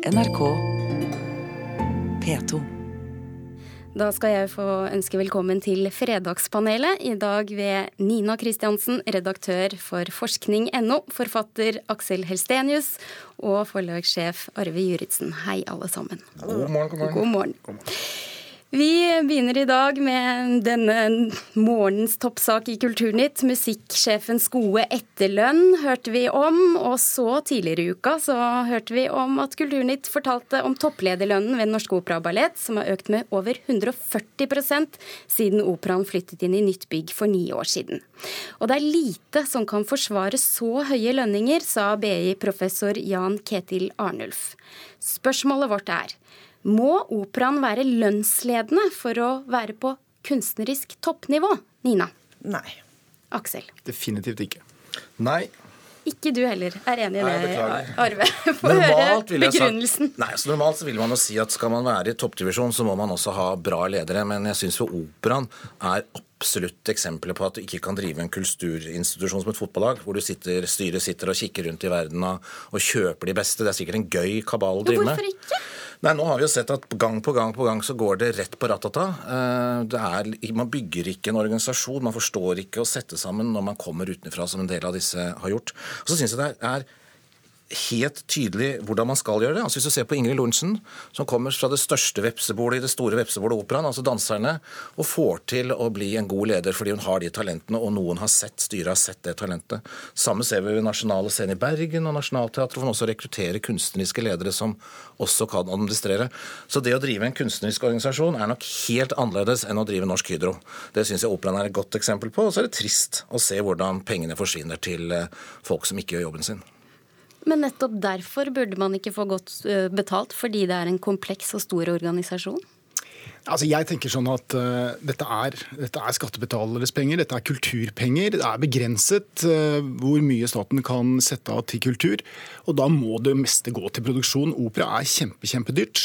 NRK P2. Da skal jeg få ønske velkommen til Fredagspanelet. I dag ved Nina Kristiansen, redaktør for forskning.no, forfatter Aksel Helstenius og forlagssjef Arve Juritzen. Hei, alle sammen. God morgen, god morgen. God morgen. Vi begynner i dag med denne morgenens toppsak i Kulturnytt. Musikksjefens gode etterlønn hørte vi om. Og så tidligere i uka så hørte vi om at Kulturnytt fortalte om topplederlønnen ved Norsk Opera og Ballett, som har økt med over 140% siden operaen flyttet inn i nytt bygg for ni år siden. Og det er lite som kan forsvare så høye lønninger, sa BI-professor Jan Ketil Arnulf. Spørsmålet vårt er må operaen være lønnsledende for å være på kunstnerisk toppnivå? Nina? Nei. Aksel? Definitivt ikke. Nei. Ikke du heller er enig i det. Arve. Få høre begrunnelsen. Nei, så normalt så vil man jo si at skal man være i toppdivisjon, så må man også ha bra ledere. Men jeg syns jo operaen er absolutt eksempler på at du ikke kan drive en kulturinstitusjon som et fotballag, hvor du sitter, styret sitter og kikker rundt i verden og, og kjøper de beste. Det er sikkert en gøy kabal å drive med. Hvorfor ikke? Nei, nå har vi jo sett at gang på gang på gang så går det rett på ratata. Eh, er, man bygger ikke en organisasjon, man forstår ikke å sette sammen når man kommer utenfra, som en del av disse har gjort. Og så synes jeg det er helt tydelig hvordan man skal gjøre det. Altså Hvis du ser på Ingrid Lorentzen, som kommer fra det største vepsebordet i det store vepsebordet Operaen, altså danserne, og får til å bli en god leder fordi hun har de talentene, og noen har sett, styret har sett det talentet. Samme ser vi ved Nasjonale Scene i Bergen og Nationaltheatret, hvor man også rekrutterer kunstneriske ledere som også kan administrere. Så det å drive en kunstnerisk organisasjon er nok helt annerledes enn å drive Norsk Hydro. Det syns jeg Operaen er et godt eksempel på. Og så er det trist å se hvordan pengene forsvinner til eh, folk som ikke gjør jobben sin. Men nettopp derfor burde man ikke få godt betalt, fordi det er en kompleks og stor organisasjon? Altså, jeg tenker sånn at uh, dette, er, dette er skattebetaleres penger, dette er kulturpenger. Det er begrenset uh, hvor mye staten kan sette av til kultur. Og da må det meste gå til produksjon. Opera er kjempe, kjempedyrt.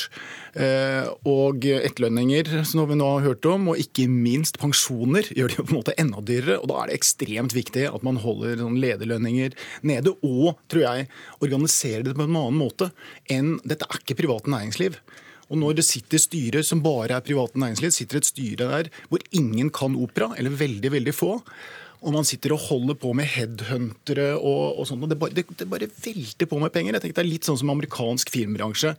Uh, og etterlønninger, som vi nå har hørt om, og ikke minst pensjoner, gjør det jo på en måte enda dyrere. Og da er det ekstremt viktig at man holder sånn lederlønninger nede, og, tror jeg, organiserer det på en annen måte enn Dette er ikke privat næringsliv. Og når det sitter styrer som bare er private næringsliv, sitter et styre der hvor ingen kan opera, eller veldig, veldig få, og man sitter og holder på med headhuntere og, og sånn, og det bare, det, det bare velter på med penger. Jeg tenker Det er litt sånn som amerikansk filmbransje,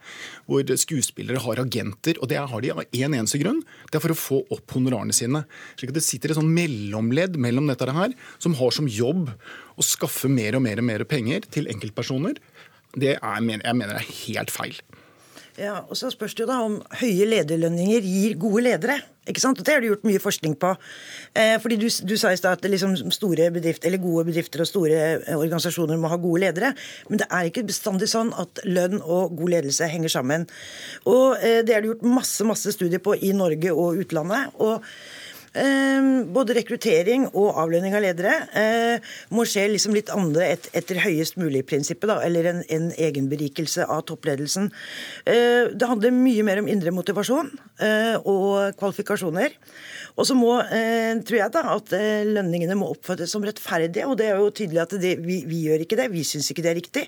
hvor skuespillere har agenter, og det har de av én eneste grunn. Det er for å få opp honorarene sine. slik at Det sitter et sånn mellomledd mellom dette her, som har som jobb å skaffe mer og mer og mer penger til enkeltpersoner. Det er, jeg mener er helt feil. Ja, og Så spørs det jo da om høye lederlønninger gir gode ledere. ikke sant? Og Det har du gjort mye forskning på. Eh, fordi Du, du sa i stad at liksom store bedrifter, eller gode bedrifter og store eh, organisasjoner må ha gode ledere. Men det er ikke bestandig sånn at lønn og god ledelse henger sammen. Og eh, Det er det gjort masse masse studier på i Norge og utlandet. og både rekruttering og avlønning av ledere eh, må skje liksom litt andre et, etter høyest mulig-prinsippet, eller en, en egenberikelse av toppledelsen. Eh, det handler mye mer om indre motivasjon eh, og kvalifikasjoner. Og så må, tror jeg da, at lønningene må oppfattes som rettferdige, og det er jo tydelig at det, vi, vi gjør ikke det. Vi syns ikke det er riktig.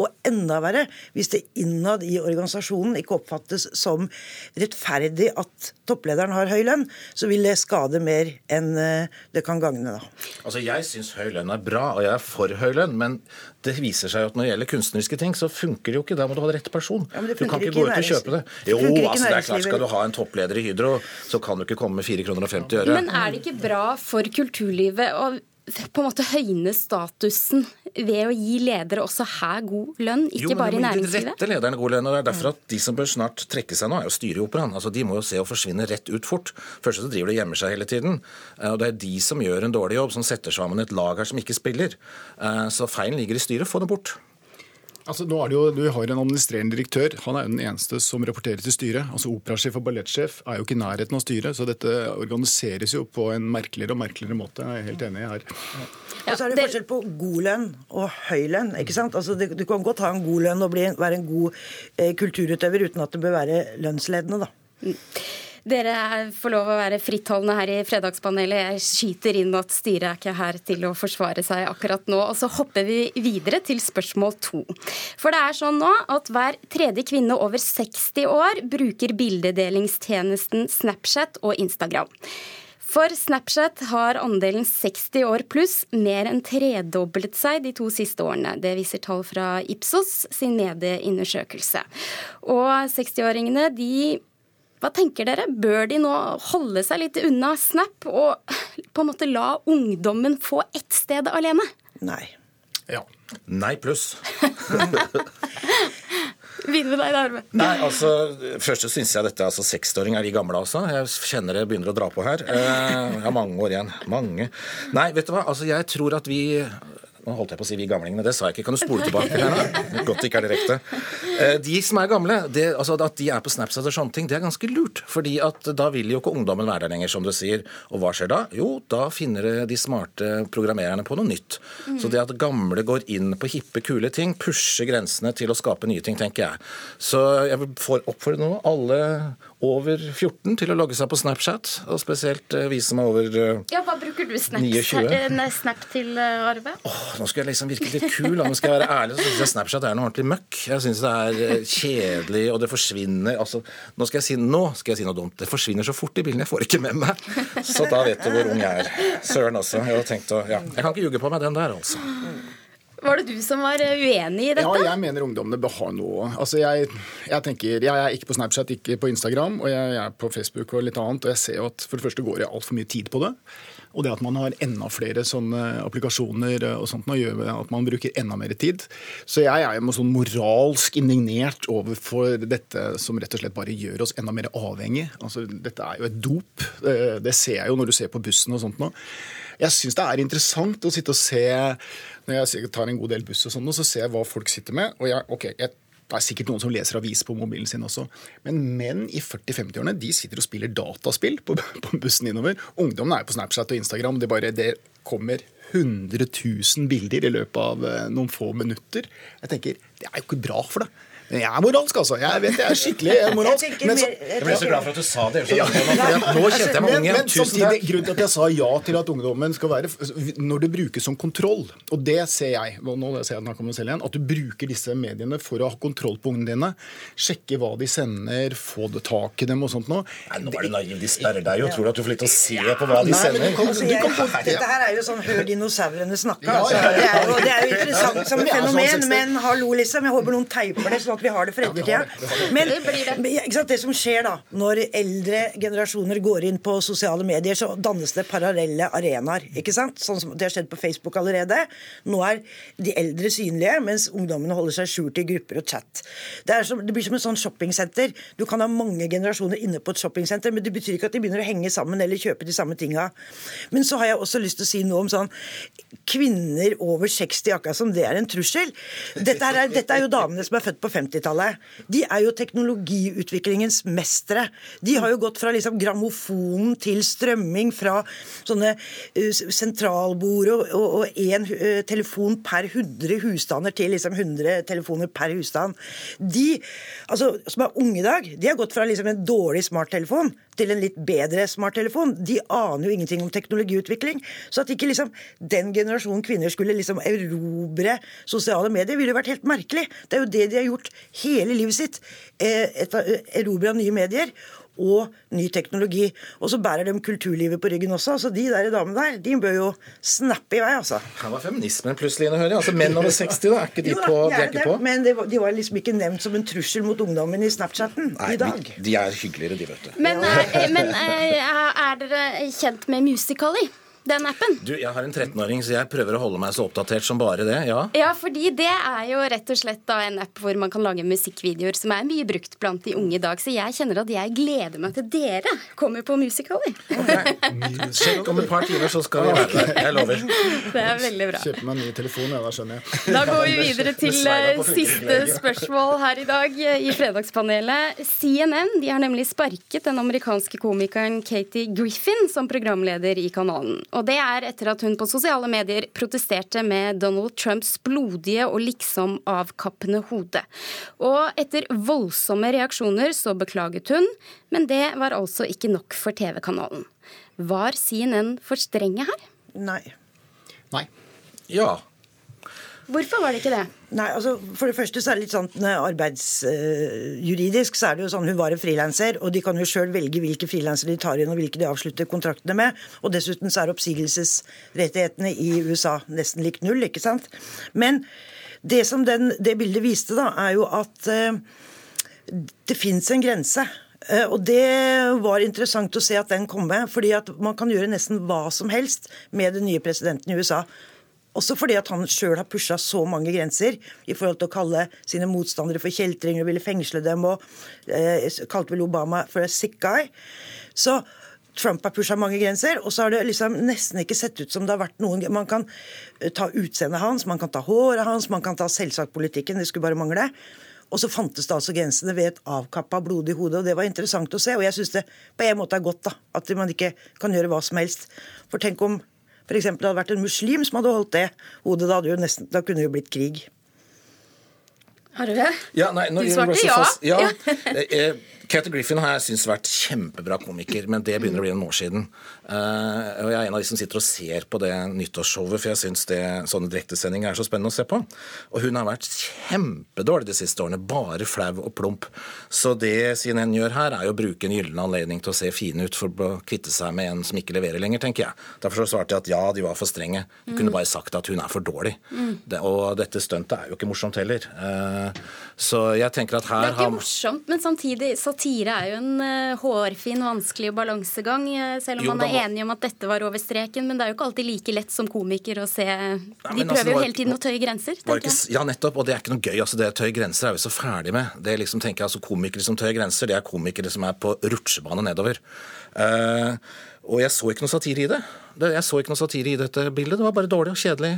Og enda verre hvis det innad i organisasjonen ikke oppfattes som rettferdig at topplederen har høy lønn, så vil det skade mer enn eh, det kan gagne. da. Altså, Jeg syns høy lønn er bra, og jeg er for høy lønn. Men det viser seg jo at når det gjelder kunstneriske ting, så funker det jo ikke. Da må du ha rett person. Ja, men det du kan ikke gå ut og kjøpe det. Jo, det altså, det er klart, skal du ha en toppleder i Hydro, så kan du ikke komme med 4 kroner og 50 øre. Men er det ikke bra for kulturlivet å på en måte høyne statusen ved å gi ledere også her god lønn, ikke Jo, bare i næringslivet? Jo, men de rette lederne god lønn. og Det er derfor at de som bør snart trekke seg nå, er jo styret i Operaen. Altså, De må jo se å forsvinne rett ut fort. Først så driver de og gjemmer seg hele tiden. Eh, Og det er de som gjør en dårlig jobb, som setter sammen et lag her som ikke spiller. Eh, Så feilen ligger i styret. Få det bort. Altså, nå er det jo, Du har en administrerende direktør. Han er jo den eneste som rapporterer til styret. Altså Operasjef og ballettsjef er jo ikke i nærheten av styret, så dette organiseres jo på en merkeligere og merkeligere måte. Jeg er helt enig her. Og så er det det- forskjell på god lønn og høy lønn. ikke sant? Altså, Du kan godt ha en god lønn og bli, være en god eh, kulturutøver uten at det bør være lønnsledende. da. Dere får lov å være frittalende her i Fredagspanelet. Jeg skyter inn at styret er ikke her til å forsvare seg akkurat nå. Og så hopper vi videre til spørsmål to. For det er sånn nå at hver tredje kvinne over 60 år bruker bildedelingstjenesten Snapchat og Instagram. For Snapchat har andelen 60 år pluss mer enn tredoblet seg de to siste årene. Det viser tall fra Ipsos sin medieundersøkelse. Og 60-åringene, de hva tenker dere? Bør de nå holde seg litt unna Snap og på en måte la ungdommen få ett sted alene? Nei. Ja. Nei pluss. Begynn med deg, Arve. Nei, altså, Først så syns jeg dette altså 60-åring er de gamle, altså. Jeg kjenner det begynner å dra på her. Eh, jeg har mange år igjen. Mange. Nei, vet du hva. Altså, jeg tror at vi nå holdt jeg på å si vi gamlingene, det sa jeg ikke. Kan du spole tilbake? her? Godt ikke er direkte. Eh, de som er gamle, det, altså at de er på Snapchat og sånne ting, det er ganske lurt. fordi at da vil jo ikke ungdommen være der lenger, som du sier. Og hva skjer da? Jo, da finner de smarte programmererne på noe nytt. Mm. Så det at gamle går inn på hippe, kule ting, pusher grensene til å skape nye ting, tenker jeg. Så jeg vil oppfordre nå alle over 14 til å logge seg på Snapchat, og spesielt vi som er over Ja, Hva bruker du Snap, 29. Snap til, Arve? Åh, nå skal jeg liksom virke litt kul, nå skal jeg være ærlig, så syns jeg Snapchat er noe ordentlig møkk. Jeg syns det er kjedelig, og det forsvinner altså, nå, skal jeg si, nå skal jeg si noe dumt. Det forsvinner så fort i bilen, jeg får ikke med meg. Så da vet du hvor ung jeg er. Søren også. Jeg, har tenkt å, ja. jeg kan ikke ljuge på meg den der, altså. Var det du som var uenig i dette? Ja, jeg mener ungdommene bør ha noe. Altså, jeg, jeg, tenker, jeg er ikke på Snapchat, ikke på Instagram, og jeg er på Facebook og litt annet. Og jeg ser jo at for det første går jeg altfor mye tid på det. Og det at man har enda flere sånne applikasjoner og sånt, nå gjør at man bruker enda mer tid. Så jeg er jo sånn moralsk indignert overfor dette som rett og slett bare gjør oss enda mer avhengig. Altså, dette er jo et dop. Det ser jeg jo når du ser på bussen og sånt nå. Jeg syns det er interessant å sitte og se Når jeg tar en god del buss og sånn, så ser jeg hva folk sitter med. og jeg, ok, jeg det er sikkert noen som leser avis på mobilen sin også. Men menn i 40-50-årene de sitter og spiller dataspill på, på bussen innover. Ungdommen er på Snapchat og Instagram. Det, bare, det kommer 100 000 bilder i løpet av eh, noen få minutter. Jeg tenker, Det er jo ikke bra for deg. Jeg er moralsk, altså. Jeg vet jeg er skikkelig moralsk. Jeg, men så, jeg ble så glad for at du sa det. Ja. Nå kjente jeg meg ung igjen. Tusen takk. Grunnen til at jeg sa ja til at ungdommen skal være Når det brukes som kontroll, og det ser jeg nå ser jeg kommer selv igjen, at du bruker disse mediene for å ha kontroll på ungene dine, sjekke hva de sender, få det tak i dem og sånt noe. Nei, nå er du naiv. De sperrer deg jo. Tror du at du får litt å se på hva de sender? Altså, dette her er jo sånn hør dinosaurene snakke. Altså. Det, er jo, det er jo interessant som sånn fenomen, men hallo, liksom. Jeg håper noen teiper det. sånn at vi har det for ettertida. Men det, det som skjer da, når eldre generasjoner går inn på sosiale medier, så dannes det parallelle arenaer. ikke sant? Sånn som Det har skjedd på Facebook allerede. Nå er de eldre synlige, mens ungdommene holder seg skjult i grupper og chat. Det, som, det blir som et sånn shoppingsenter. Du kan ha mange generasjoner inne på et shoppingsenter, men det betyr ikke at de begynner å henge sammen eller kjøpe de samme tinga. Men så har jeg også lyst til å si noe om sånn kvinner over 60, akkurat som det er en trussel. Dette er, dette er jo damene som er født på 50-tallet. De er jo teknologiutviklingens mestere. De har jo gått fra liksom grammofonen til strømming, fra sånne uh, sentralbord og én uh, telefon per 100 husstander til liksom 100 telefoner per husstand. De altså, som er unge i dag, de har gått fra liksom en dårlig smarttelefon til en litt bedre smarttelefon. De aner jo ingenting om teknologiutvikling. Så at ikke liksom den generasjonen kvinner skulle liksom erobre sosiale medier, ville jo vært helt merkelig. Det er jo det de har gjort hele livet sitt. Eh, Erobra nye medier og ny teknologi. Og så bærer de kulturlivet på ryggen også. altså De der damene der, de bør jo snappe i vei, altså. Her var feminismen plutselig inne, hører jeg. Altså Menn over 60, da, er ikke de, på, de er ikke på? Men var, de var liksom ikke nevnt som en trussel mot ungdommen i Snapchatten Nei, i dag. De er hyggeligere, de, vet du. Men, er, men er, er dere kjent med Musical.ly? Den appen? Du, Jeg har en 13-åring, så jeg prøver å holde meg så oppdatert som bare det. Ja, ja fordi det er jo rett og slett da en app hvor man kan lage musikkvideoer som er mye brukt blant de unge i dag. Så jeg kjenner at jeg gleder meg til dere kommer på musicaler. Okay. Sjekk om et par timer, så skal vi være der. Jeg lover. Det er veldig bra. Kjøper meg ny telefon, ja, da skjønner jeg. Da går vi videre til eh, siste spørsmål her i dag i Fredagspanelet. CNN de har nemlig sparket den amerikanske komikeren Katie Griffin som programleder i kanalen. Og det er etter at hun på sosiale medier protesterte med Donald Trumps blodige og liksom avkappende hode. Og etter voldsomme reaksjoner så beklaget hun, men det var altså ikke nok for TV-kanalen. Var CNN for strenge her? Nei. Nei. Ja. Hvorfor var det ikke det? Nei, altså For det første så er det litt sånn arbeidsjuridisk uh, så er det jo sånn hun var en frilanser, og de kan jo sjøl velge hvilke frilansere de tar inn og hvilke de avslutter kontraktene med. Og dessuten så er oppsigelsesrettighetene i USA nesten lik null, ikke sant. Men det som den, det bildet viste, da, er jo at uh, det fins en grense. Og det var interessant å se at den kom med, fordi at man kan gjøre nesten hva som helst med den nye presidenten i USA. Også fordi at han sjøl har pusha så mange grenser i forhold til å kalle sine motstandere for kjeltringer og ville fengsle dem, og eh, kalte vel Obama for a sick guy. Så Trump har pusha mange grenser, og så har det liksom nesten ikke sett ut som det har vært noen Man kan eh, ta utseendet hans, man kan ta håret hans, man kan ta selvsagt politikken, det skulle bare mangle. Og så fantes det altså grensene ved et avkappa, blodig hode, og det var interessant å se. Og jeg syns det på en måte er godt da, at man ikke kan gjøre hva som helst. For tenk om f.eks. det hadde vært en muslim som hadde holdt det hodet, da, hadde nesten, da kunne det jo blitt krig. Har du det? Ja, nei, du svarte ja. Fast, ja. Kate Griffin har jeg syntes vært kjempebra komiker, men det begynner å bli en år siden. Uh, og Jeg er en av de som sitter og ser på det nyttårsshowet, for jeg syns sånne direktesendinger er så spennende å se på. Og hun har vært kjempedårlig de siste årene. Bare flau og plump. Så det CNN gjør her, er jo å bruke en gyllen anledning til å se fine ut for å kvitte seg med en som ikke leverer lenger, tenker jeg. Derfor så svarte jeg at ja, de var for strenge. De mm. kunne bare sagt at hun er for dårlig. Mm. Det, og dette stuntet er jo ikke morsomt heller. Uh, så jeg tenker at her Det er ikke morsomt, men samtidig så satire er jo en uh, hårfin, vanskelig balansegang. Uh, selv om jo, man er enig om at dette var over streken. Men det er jo ikke alltid like lett som komiker å se De altså, prøver jo hele tiden å tøye grenser. Ikke, ja, nettopp. Og det er ikke noe gøy. altså Det tøye grenser er vi så ferdig med. Det liksom, tenker jeg, altså Komikere som tøyer grenser, det er komikere som er på rutsjebane nedover. Uh, og jeg så ikke noe satire i det. Jeg så ikke noe satire i dette bildet. Det var bare dårlig og kjedelig.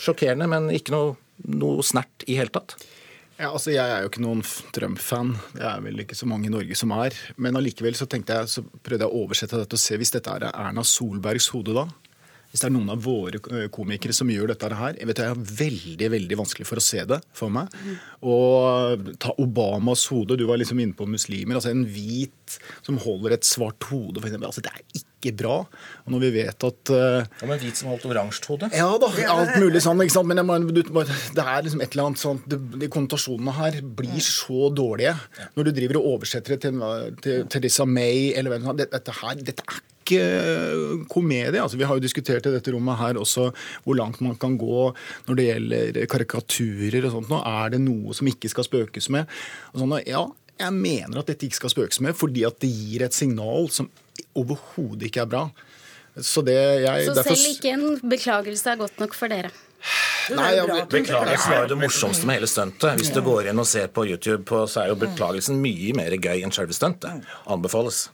sjokkerende, men ikke noe, noe snert i hele tatt. Ja, altså Jeg er jo ikke noen Trump-fan. Det er vel ikke så mange i Norge som er. Men allikevel så jeg, så prøvde jeg å oversette dette og se hvis dette er Erna Solbergs hode, da. Hvis det er noen av våre komikere som gjør dette her Jeg vet jeg har veldig veldig vanskelig for å se det for meg. Og ta Obamas hode, du var liksom inne på muslimer. altså En hvit som holder et svart hode, for. Altså, det er ikke ikke bra. Og når vi vet at uh, Ja, Men hvit som holdt oransje hode? Ja da, alt mulig sånn. ikke sant? Men jeg, det er liksom et eller annet sånt De konnotasjonene her blir så dårlige når du driver og oversetter det til, til Teresa May eller hvem som dette, her, dette er ikke komedie. Altså, vi har jo diskutert i dette rommet her også hvor langt man kan gå når det gjelder karikaturer og sånt. Nå er det noe som ikke skal spøkes med. Og sånn, ja, jeg mener at dette ikke skal spøkes med, fordi at det gir et signal som overhodet ikke er bra. Så, det, jeg, så derfor... selv ikke en beklagelse er godt nok for dere? Nei, ja, Beklagelsen var jo det morsomste med hele stuntet. Hvis du går inn og ser på YouTube, på, så er jo beklagelsen mye mer gøy enn selve stuntet. Anbefales.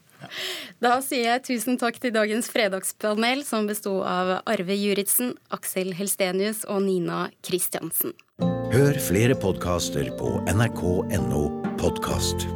Da sier jeg tusen takk til dagens fredagspanel, som besto av Arve Juritzen, Aksel Helstenius og Nina Kristiansen. Hør flere podkaster på nrk.no podkast.